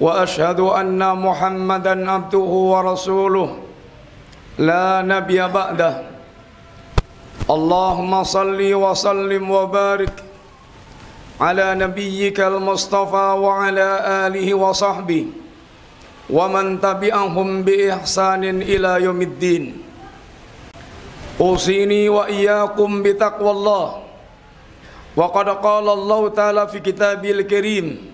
وأشهد أن محمدا عبده ورسوله. لا نبي بعده. اللهم صل وسلم وبارك على نبيك المصطفى وعلى آله وصحبه ومن تبعهم بإحسان إلى يوم الدين. أوصيني وإياكم بتقوى الله. وقد قال الله تعالى في كتابه الكريم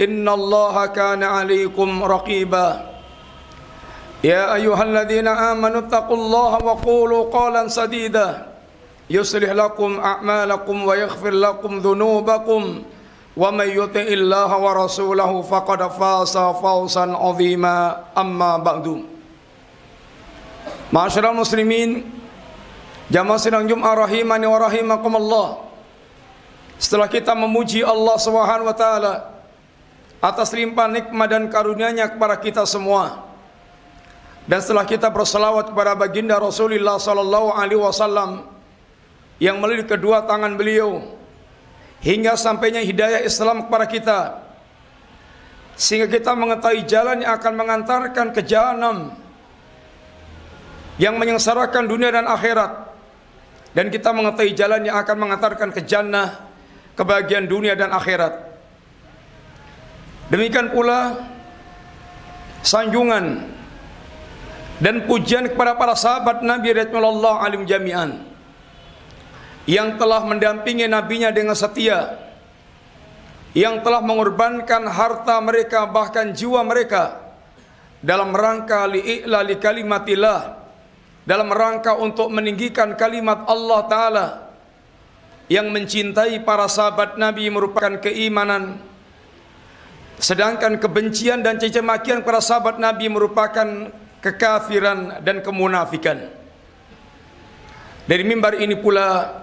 إن الله كان عليكم رقيبا يا أيها الذين آمنوا اتقوا الله وقولوا قولا سديدا يصلح لكم أعمالكم ويغفر لكم ذنوبكم ومن يطع الله ورسوله فقد فاز فوزا عظيما أما بعد Masyarakat muslimin Jamaah sidang Jum'ah rahimani wa rahimakumullah Setelah kita memuji Allah Subhanahu wa taala atas limpahan nikmat dan karunia-Nya kepada kita semua. Dan setelah kita berselawat kepada baginda Rasulullah sallallahu alaihi wasallam yang melalui kedua tangan beliau hingga sampainya hidayah Islam kepada kita sehingga kita mengetahui jalan yang akan mengantarkan ke jahanam yang menyengsarakan dunia dan akhirat. Dan kita mengetahui jalan yang akan mengantarkan ke jannah kebahagiaan dunia dan akhirat demikian pula sanjungan dan pujian kepada para sahabat Nabi radhiyallahu alim jami'an yang telah mendampingi nabinya dengan setia yang telah mengorbankan harta mereka bahkan jiwa mereka dalam rangka li'ila li kalimatillah dalam rangka untuk meninggikan kalimat Allah taala yang mencintai para sahabat Nabi merupakan keimanan sedangkan kebencian dan cacamakian para sahabat Nabi merupakan kekafiran dan kemunafikan dari mimbar ini pula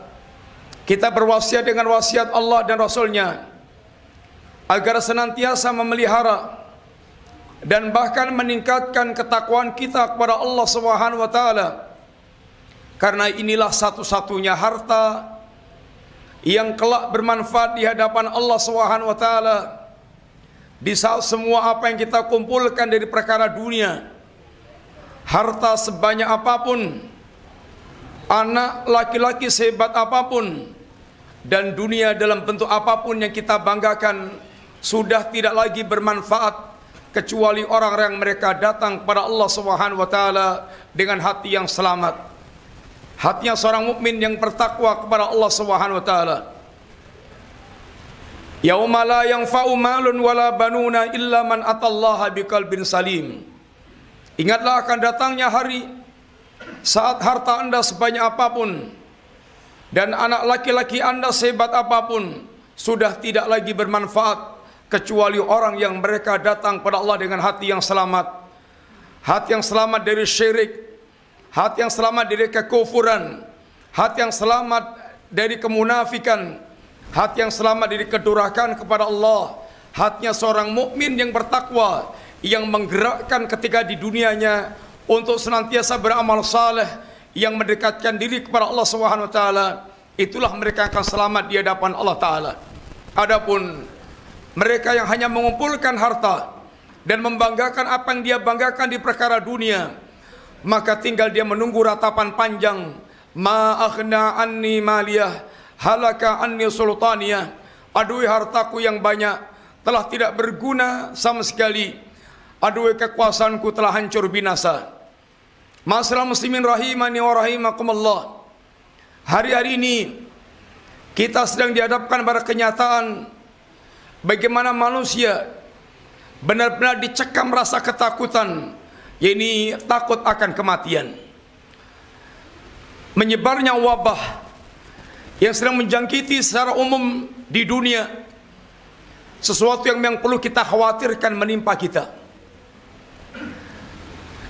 kita berwasiat dengan wasiat Allah dan Rasulnya agar senantiasa memelihara dan bahkan meningkatkan ketakwaan kita kepada Allah Subhanahu wa taala. Karena inilah satu-satunya harta yang kelak bermanfaat di hadapan Allah Subhanahu wa taala. Di saat semua apa yang kita kumpulkan dari perkara dunia, harta sebanyak apa pun, anak laki-laki sehebat apa pun, dan dunia dalam bentuk apa pun yang kita banggakan sudah tidak lagi bermanfaat kecuali orang-orang yang mereka datang kepada Allah Subhanahu wa taala dengan hati yang selamat. Hatinya seorang mukmin yang bertakwa kepada Allah Subhanahu wa taala. Yauma la yanfa'u malun wala banuna illa man atallaha biqalbin salim. Ingatlah akan datangnya hari saat harta Anda sebanyak apa pun dan anak laki-laki Anda sehebat apa pun sudah tidak lagi bermanfaat kecuali orang yang mereka datang pada Allah dengan hati yang selamat. Hati yang selamat dari syirik, hati yang selamat dari kekufuran, hati yang selamat dari kemunafikan, hati yang selamat dari kedurakan kepada Allah, hatinya seorang mukmin yang bertakwa yang menggerakkan ketika di dunianya untuk senantiasa beramal saleh yang mendekatkan diri kepada Allah taala, itulah mereka akan selamat di hadapan Allah taala. Adapun mereka yang hanya mengumpulkan harta dan membanggakan apa yang dia banggakan di perkara dunia, maka tinggal dia menunggu ratapan panjang. Ma anni maliyah halaka anni sultaniyah. Aduh hartaku yang banyak telah tidak berguna sama sekali. Aduh kekuasaanku telah hancur binasa. Masalah muslimin rahimani wa rahimakumullah. Hari-hari ini kita sedang dihadapkan pada kenyataan bagaimana manusia benar-benar dicekam rasa ketakutan, yakni takut akan kematian. Menyebarnya wabah yang sedang menjangkiti secara umum di dunia sesuatu yang yang perlu kita khawatirkan menimpa kita.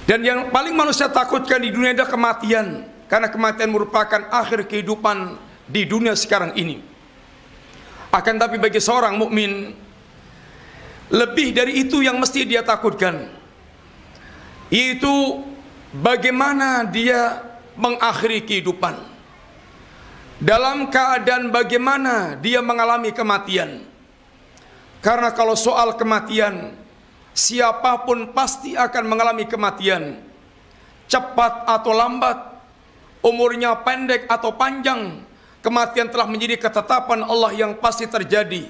Dan yang paling manusia takutkan di dunia adalah kematian, karena kematian merupakan akhir kehidupan di dunia sekarang ini. Akan tapi bagi seorang mukmin lebih dari itu yang mesti dia takutkan, yaitu bagaimana dia mengakhiri kehidupan dalam keadaan bagaimana dia mengalami kematian. Karena kalau soal kematian, siapa pun pasti akan mengalami kematian. Cepat atau lambat, umurnya pendek atau panjang, kematian telah menjadi ketetapan Allah yang pasti terjadi.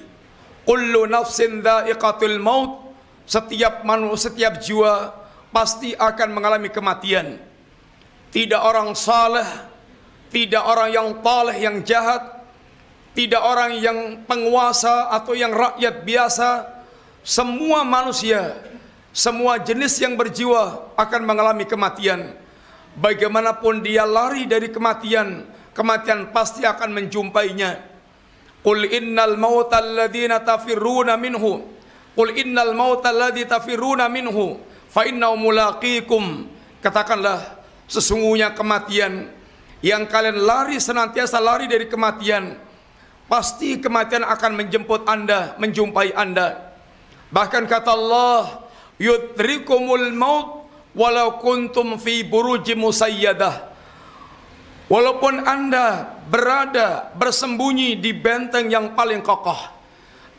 Kullu nafsin dha'iqatul maut. Setiap manusia, setiap jiwa pasti akan mengalami kematian. Tidak orang saleh, tidak orang yang taleh yang jahat, tidak orang yang penguasa atau yang rakyat biasa, semua manusia, semua jenis yang berjiwa akan mengalami kematian. Bagaimanapun dia lari dari kematian, kematian pasti akan menjumpainya. Qul innal mauta alladhina tafirruna minhu. Qul innal mauta alladhi tafirruna minhu fa innahu mulaqikum. Katakanlah sesungguhnya kematian yang kalian lari senantiasa lari dari kematian, pasti kematian akan menjemput Anda, menjumpai Anda. Bahkan kata Allah, yudrikumul maut walau kuntum fi buruji musayyadah. Walaupun Anda berada bersembunyi di benteng yang paling kokoh,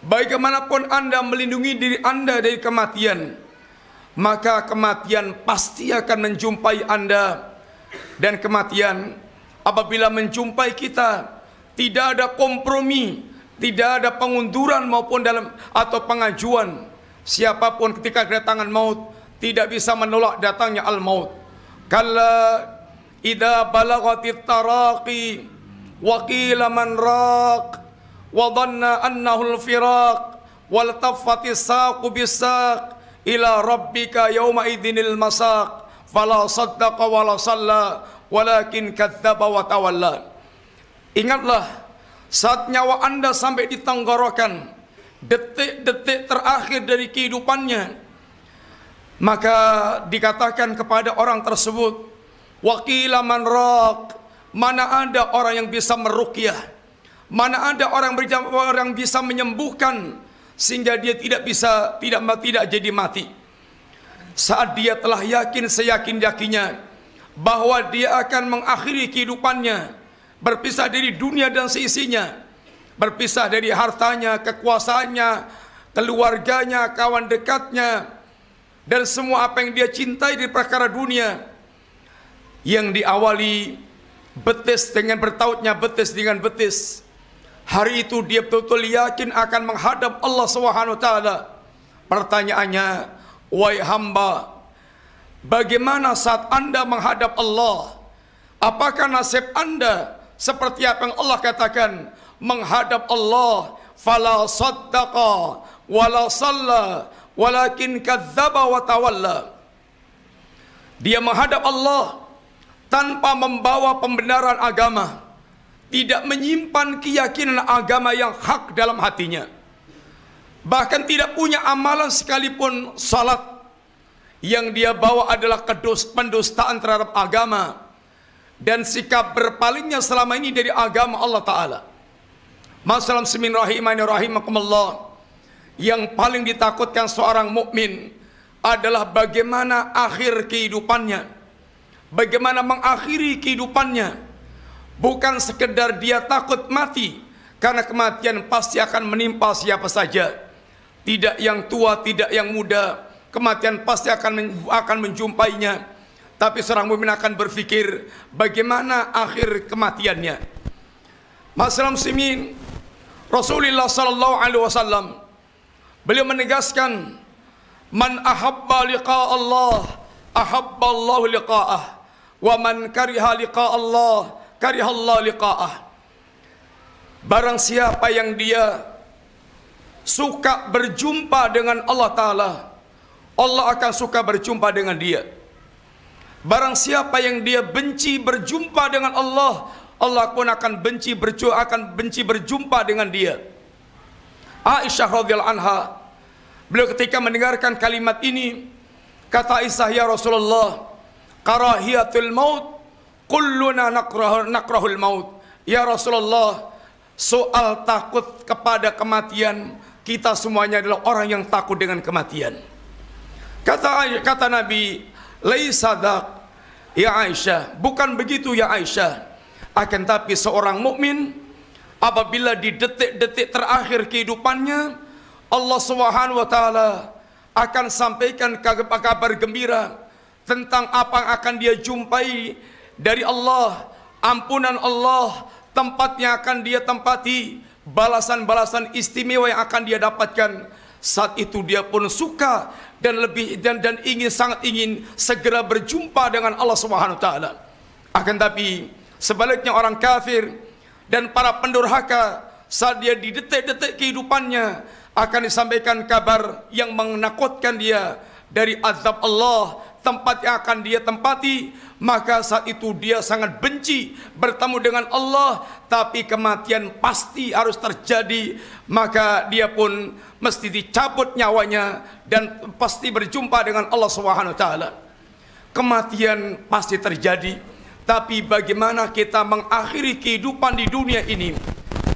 bagaimanapun Anda melindungi diri Anda dari kematian, maka kematian pasti akan menjumpai Anda dan kematian apabila menjumpai kita tidak ada kompromi, tidak ada pengunduran maupun dalam atau pengajuan siapa pun ketika kedatangan maut tidak bisa menolak datangnya al maut. Kalla idza balagatit taraqi wa qila man raq wa dhanna annahu al firaq wal taffatis saqu bisaq ila rabbika yawma idinil masaq fala saddaqa wala salla walakin kadzdzaba wa tawalla. Ingatlah saat nyawa Anda sampai di tenggorokan, detik-detik terakhir dari kehidupannya, maka dikatakan kepada orang tersebut, wakila man mana ada orang yang bisa merukyah, mana ada orang orang bisa menyembuhkan sehingga dia tidak bisa tidak tidak jadi mati. Saat dia telah yakin seyakin yakinnya bahwa dia akan mengakhiri kehidupannya berpisah dari dunia dan seisinya berpisah dari hartanya, kekuasaannya, keluarganya, kawan dekatnya dan semua apa yang dia cintai di perkara dunia yang diawali betis dengan bertautnya betis dengan betis. Hari itu dia betul-betul yakin akan menghadap Allah Subhanahu wa taala. Pertanyaannya wahai hamba Bagaimana saat Anda menghadap Allah? Apakah nasib Anda seperti apa yang Allah katakan? Menghadap Allah fala saddaqa wala salla walakin kadzdzaba wa tawalla. Dia menghadap Allah tanpa membawa pembenaran agama, tidak menyimpan keyakinan agama yang hak dalam hatinya. Bahkan tidak punya amalan sekalipun salat yang dia bawa adalah kedus, pendustaan terhadap agama dan sikap berpalingnya selama ini dari agama Allah Ta'ala. Masalah semin rahimani rahimakumullah yang paling ditakutkan seorang mukmin adalah bagaimana akhir kehidupannya. Bagaimana mengakhiri kehidupannya. Bukan sekedar dia takut mati karena kematian pasti akan menimpa siapa saja. Tidak yang tua, tidak yang muda, kematian pasti akan akan menjumpainya. Tapi seorang mukmin akan berpikir bagaimana akhir kematiannya. Masalah muslimin Rasulullah sallallahu alaihi wasallam Beliau menegaskan man ahabba liqa Allah ahabba Allah liqa'ah wa man kariha liqa Allah kariha Allah liqa'ah. Barang siapa yang dia suka berjumpa dengan Allah taala, Allah akan suka berjumpa dengan dia. Barang siapa yang dia benci berjumpa dengan Allah, Allah pun akan benci berju akan benci berjumpa dengan dia. Aisyah radhiyallahu anha beliau ketika mendengarkan kalimat ini kata Aisyah ya Rasulullah karahiyatul maut kulluna nakrah nakrahul maut ya Rasulullah soal takut kepada kematian kita semuanya adalah orang yang takut dengan kematian kata kata Nabi laisa Ya Aisyah, bukan begitu ya Aisyah. Akan tapi seorang mukmin apabila di detik-detik terakhir kehidupannya Allah Subhanahu wa taala akan sampaikan kabar gembira tentang apa yang akan dia jumpai dari Allah, ampunan Allah, tempat yang akan dia tempati, balasan-balasan istimewa yang akan dia dapatkan. Saat itu dia pun suka dan lebih dan dan ingin sangat ingin segera berjumpa dengan Allah Subhanahu taala. Akan tapi sebaliknya orang kafir dan para pendurhaka saat dia di detik-detik kehidupannya akan disampaikan kabar yang menakutkan dia dari azab Allah tempat yang akan dia tempati maka saat itu dia sangat benci bertemu dengan Allah tapi kematian pasti harus terjadi maka dia pun mesti dicabut nyawanya dan pasti berjumpa dengan Allah Subhanahu wa taala. Kematian pasti terjadi, tapi bagaimana kita mengakhiri kehidupan di dunia ini?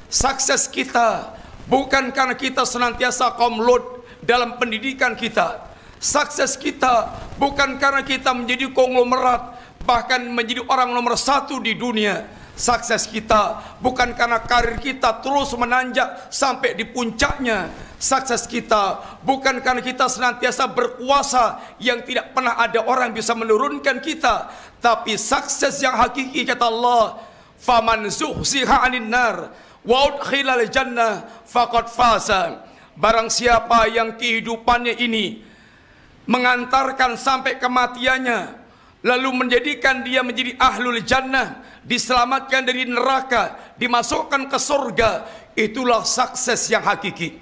Sukses kita bukan karena kita senantiasa komlot dalam pendidikan kita. Sukses kita bukan karena kita menjadi konglomerat, bahkan menjadi orang nomor satu di dunia. Sukses kita bukan karena karir kita terus menanjak sampai di puncaknya. Sukses kita bukan karena kita senantiasa berkuasa yang tidak pernah ada orang bisa menurunkan kita tapi sukses yang hakiki kata Allah. Faman zuhziha 'anil nar wa jannah faqad fasa barang siapa yang kehidupannya ini mengantarkan sampai kematiannya lalu menjadikan dia menjadi ahlul jannah diselamatkan dari neraka, dimasukkan ke surga, itulah sukses yang hakiki.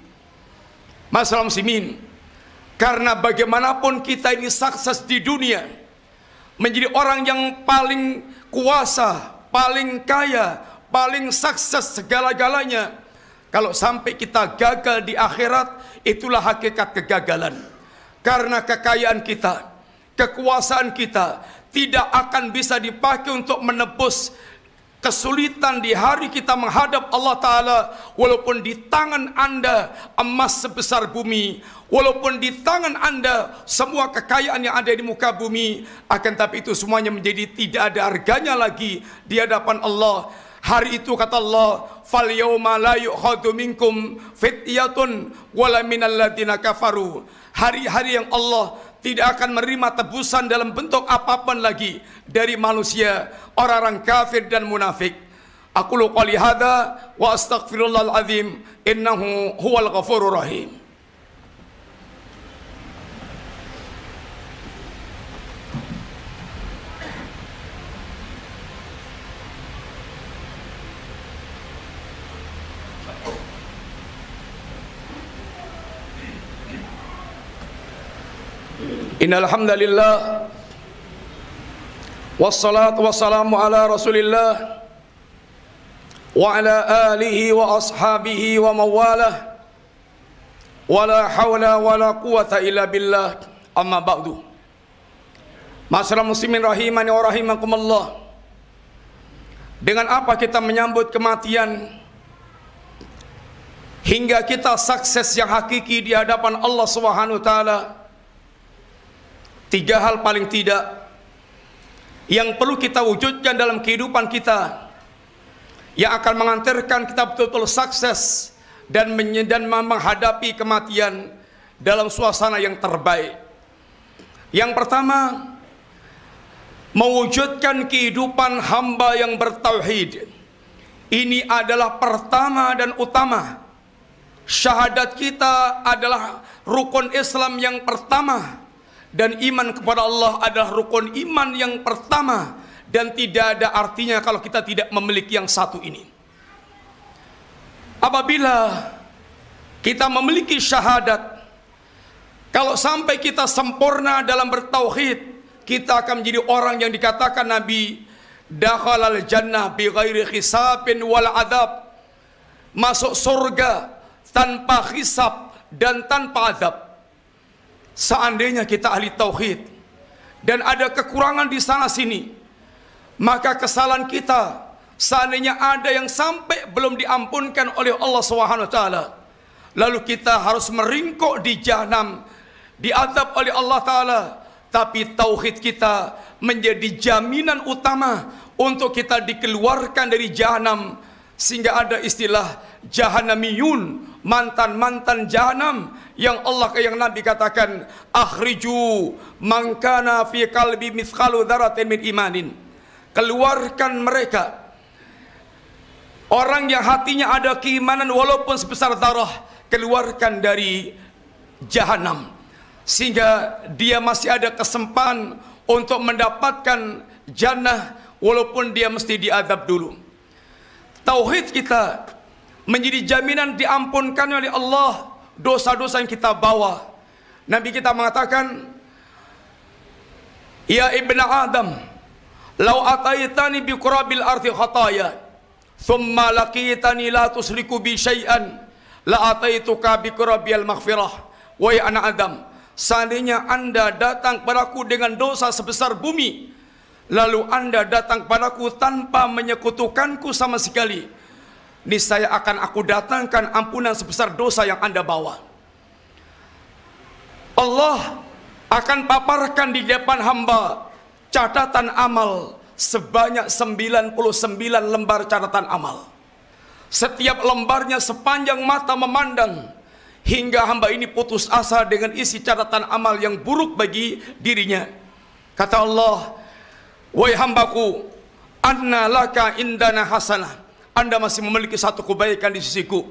Masalah muslimin, karena bagaimanapun kita ini sukses di dunia, menjadi orang yang paling kuasa, paling kaya, paling sukses segala-galanya. Kalau sampai kita gagal di akhirat, itulah hakikat kegagalan. Karena kekayaan kita, kekuasaan kita, tidak akan bisa dipakai untuk menebus kesulitan di hari kita menghadap Allah Ta'ala. Walaupun di tangan anda emas sebesar bumi walaupun di tangan anda semua kekayaan yang ada di muka bumi akan tapi itu semuanya menjadi tidak ada harganya lagi di hadapan Allah. Hari itu kata Allah fal yauma la yu'khadhu minkum fityatun wala minal kafaru hari-hari yang Allah tidak akan menerima tebusan dalam bentuk apa pun lagi dari manusia, orang-orang kafir dan munafik. Aku lu qali hadza wa astaghfirullahal azim innahu huwal ghafurur rahim. Innal hamdalillah wassalatu wassalamu ala Rasulillah wa ala alihi wa ashabihi wa mawalah wala hawla wala quwata illa billah amma ba'du Masyarakat muslimin rahimani wa rahimakumullah Dengan apa kita menyambut kematian Hingga kita sukses yang hakiki di hadapan Allah Subhanahu wa taala Tiga hal paling tidak yang perlu kita wujudkan dalam kehidupan kita yang akan mengantarkan kita betul-betul sukses dan dan menghadapi kematian dalam suasana yang terbaik. Yang pertama, mewujudkan kehidupan hamba yang bertauhid. Ini adalah pertama dan utama syahadat kita adalah rukun Islam yang pertama dan iman kepada Allah adalah rukun iman yang pertama dan tidak ada artinya kalau kita tidak memiliki yang satu ini. Apabila kita memiliki syahadat, kalau sampai kita sempurna dalam bertauhid, kita akan menjadi orang yang dikatakan Nabi dakhalal jannah bi ghairi hisabin wal adab. Masuk surga tanpa hisab dan tanpa adab. Seandainya kita ahli tauhid dan ada kekurangan di sana sini, maka kesalahan kita seandainya ada yang sampai belum diampunkan oleh Allah Subhanahu wa taala, lalu kita harus meringkuk di jahanam diadab oleh Allah taala, tapi tauhid kita menjadi jaminan utama untuk kita dikeluarkan dari jahanam sehingga ada istilah jahanamiyun mantan-mantan jahanam yang Allah yang Nabi katakan akhriju man kana fi qalbi mithqalu dzarratin min imanin. Keluarkan mereka. Orang yang hatinya ada keimanan walaupun sebesar darah keluarkan dari jahanam. Sehingga dia masih ada kesempatan untuk mendapatkan jannah walaupun dia mesti diadab dulu. Tauhid kita menjadi jaminan diampunkan oleh Allah dosa-dosa yang kita bawa. Nabi kita mengatakan, Ya ibn Adam, lau ataitani bi qurabil arti khataya, thumma laqitani la tusriku bi syai'an, la ataituka bi qurabil maghfirah. Wahai anak Adam, seandainya anda datang padaku dengan dosa sebesar bumi, lalu anda datang padaku tanpa menyekutukanku sama sekali, niscaya akan aku datangkan ampunan sebesar dosa yang Anda bawa. Allah akan paparkan di depan hamba catatan amal sebanyak 99 lembar catatan amal. Setiap lembarnya sepanjang mata memandang hingga hamba ini putus asa dengan isi catatan amal yang buruk bagi dirinya. Kata Allah, "Wahai hambaku, anna laka indana hasanah." Anda masih memiliki satu kebaikan di sisiku.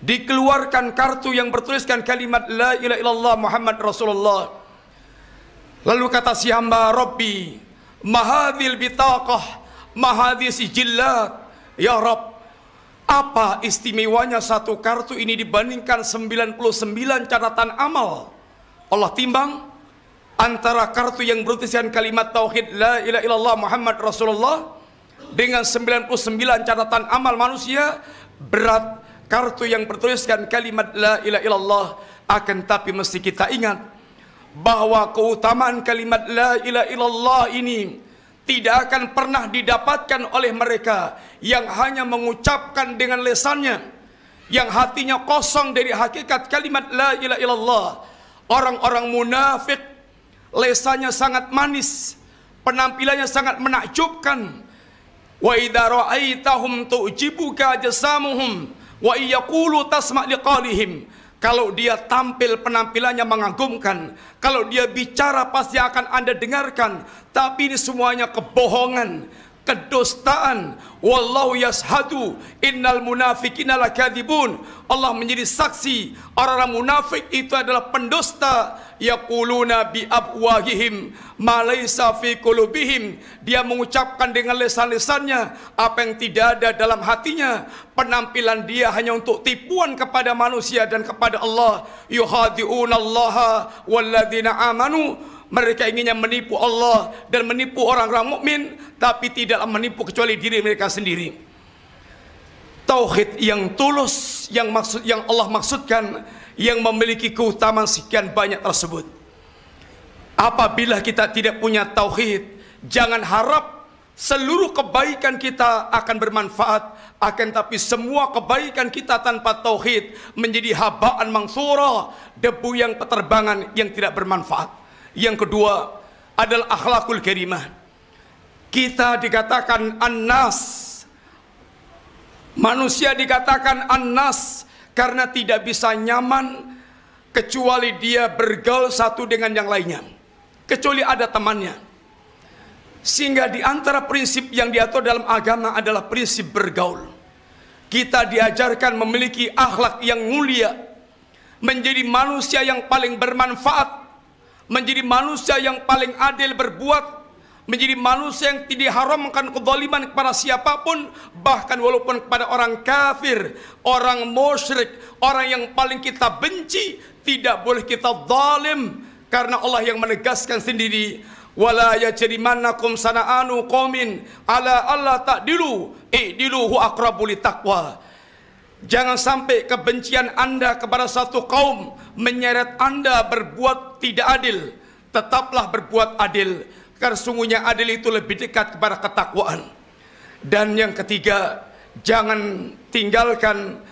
Dikeluarkan kartu yang bertuliskan kalimat La ilaha illallah Muhammad Rasulullah. Lalu kata si hamba Rabbi, Mahadil bitaqah, mahadil sijillat. Ya Rabb, apa istimewanya satu kartu ini dibandingkan 99 catatan amal? Allah timbang antara kartu yang bertuliskan kalimat tauhid la ilaha illallah Muhammad Rasulullah dengan 99 catatan amal manusia berat kartu yang bertuliskan kalimat la ilaha illallah akan tapi mesti kita ingat bahwa keutamaan kalimat la ilaha illallah ini tidak akan pernah didapatkan oleh mereka yang hanya mengucapkan dengan lesannya yang hatinya kosong dari hakikat kalimat la ilaha illallah. Orang-orang munafik lesannya sangat manis penampilannya sangat menakjubkan Wa idza ra'aitahum tu'jibuka jasamuhum wa yaqulu tasma' liqalihim. Kalau dia tampil penampilannya mengagumkan, kalau dia bicara pasti akan Anda dengarkan, tapi ini semuanya kebohongan, kedustaan. Wallahu yashadu innal munafiqina lakadzibun. Allah menjadi saksi orang-orang munafik itu adalah pendusta. Yaquluna bi abwahihim ma laysa fi qulubihim. Dia mengucapkan dengan lesan-lesannya apa yang tidak ada dalam hatinya. Penampilan dia hanya untuk tipuan kepada manusia dan kepada Allah. Yuhadi'una Allah walladzina amanu mereka inginnya menipu Allah dan menipu orang-orang mukmin, tapi tidak menipu kecuali diri mereka sendiri. Tauhid yang tulus, yang maksud yang Allah maksudkan, yang memiliki keutamaan sekian banyak tersebut. Apabila kita tidak punya tauhid, jangan harap seluruh kebaikan kita akan bermanfaat, akan tapi semua kebaikan kita tanpa tauhid menjadi habaan mangsura, debu yang peterbangan yang tidak bermanfaat. Yang kedua adalah akhlakul karimah. Kita dikatakan annas. Manusia dikatakan annas karena tidak bisa nyaman kecuali dia bergaul satu dengan yang lainnya. Kecuali ada temannya. Sehingga di antara prinsip yang diatur dalam agama adalah prinsip bergaul. Kita diajarkan memiliki akhlak yang mulia, menjadi manusia yang paling bermanfaat, menjadi manusia yang paling adil berbuat, menjadi manusia yang tidak haramkan kezaliman kepada siapapun bahkan walaupun kepada orang kafir, orang musyrik, orang yang paling kita benci tidak boleh kita zalim karena Allah yang menegaskan sendiri wala yajrimannakum sana'anu qaumin ala alla ta'dilu i'dilu hu aqrabu taqwa Jangan sampai kebencian anda kepada satu kaum menyeret anda berbuat tidak adil. Tetaplah berbuat adil karena sungguhnya adil itu lebih dekat kepada ketakwaan. Dan yang ketiga, jangan tinggalkan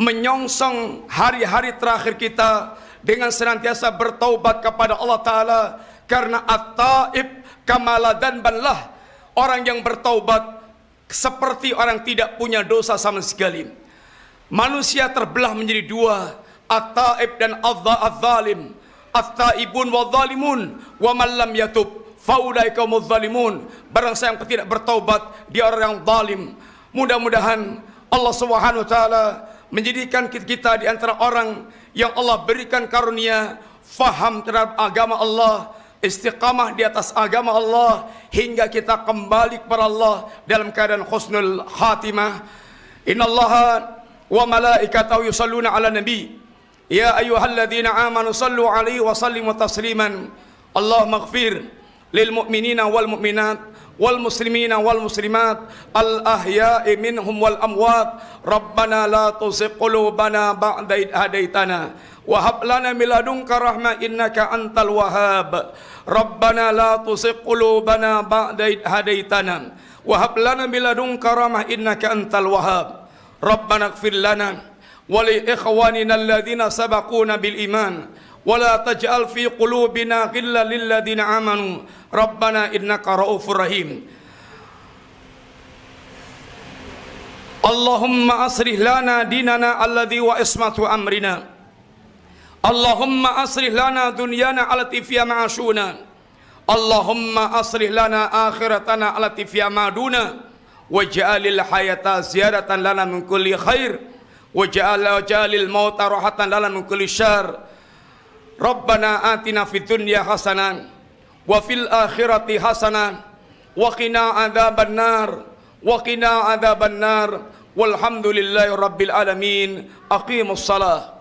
menyongsong hari-hari terakhir kita dengan senantiasa bertaubat kepada Allah Ta'ala karena at-taib kamala dan banlah orang yang bertaubat seperti orang tidak punya dosa sama sekali manusia terbelah menjadi dua at-taib dan az-zalim at-taibun wa zalimun wa man lam yatub faulaika mudzalimun barang siapa tidak bertaubat dia orang yang zalim. Mudah-mudahan Allah Subhanahu wa taala menjadikan kita di antara orang yang Allah berikan karunia faham terhadap agama Allah istiqamah di atas agama Allah hingga kita kembali kepada Allah dalam keadaan husnul khatimah. Innallaha malaikatahu yusalluna ala nabi ya ayyuhalladzina amanu sallu alaihi wa sallimu tasliman Allahumma ighfir للمؤمنين والمؤمنات والمسلمين والمسلمات الأحياء منهم والأموات. ربنا لا تزغ قلوبنا بعد إذ هديتنا. وهب لنا من لدنك رحمة إنك أنت الوهاب. ربنا لا تزغ قلوبنا بعد إذ هديتنا. وهب لنا من لدنك رحمة إنك أنت الوهاب. ربنا اغفر لنا ولإخواننا الذين سبقونا بالإيمان. ولا تجعل في قلوبنا غلا للذين آمنوا. ربنا إنك رؤوف رحيم. اللهم أصلح لنا ديننا الذي وإسمة أمرنا. اللهم أصلح لنا دنيانا التي فيها معاشنا. اللهم أصلح لنا آخرتنا التي فيها waj'alil hayata ziyaratan lana min kulli khair. Waj'al waj'alil mauta rahatan lana min kulli syarr. Rabbana atina fid dunya hasanan wa fil akhirati hasanan wa qina adzaban nar. Wa qina adzaban nar. Walhamdulillahi rabbil alamin. Aqimus salah.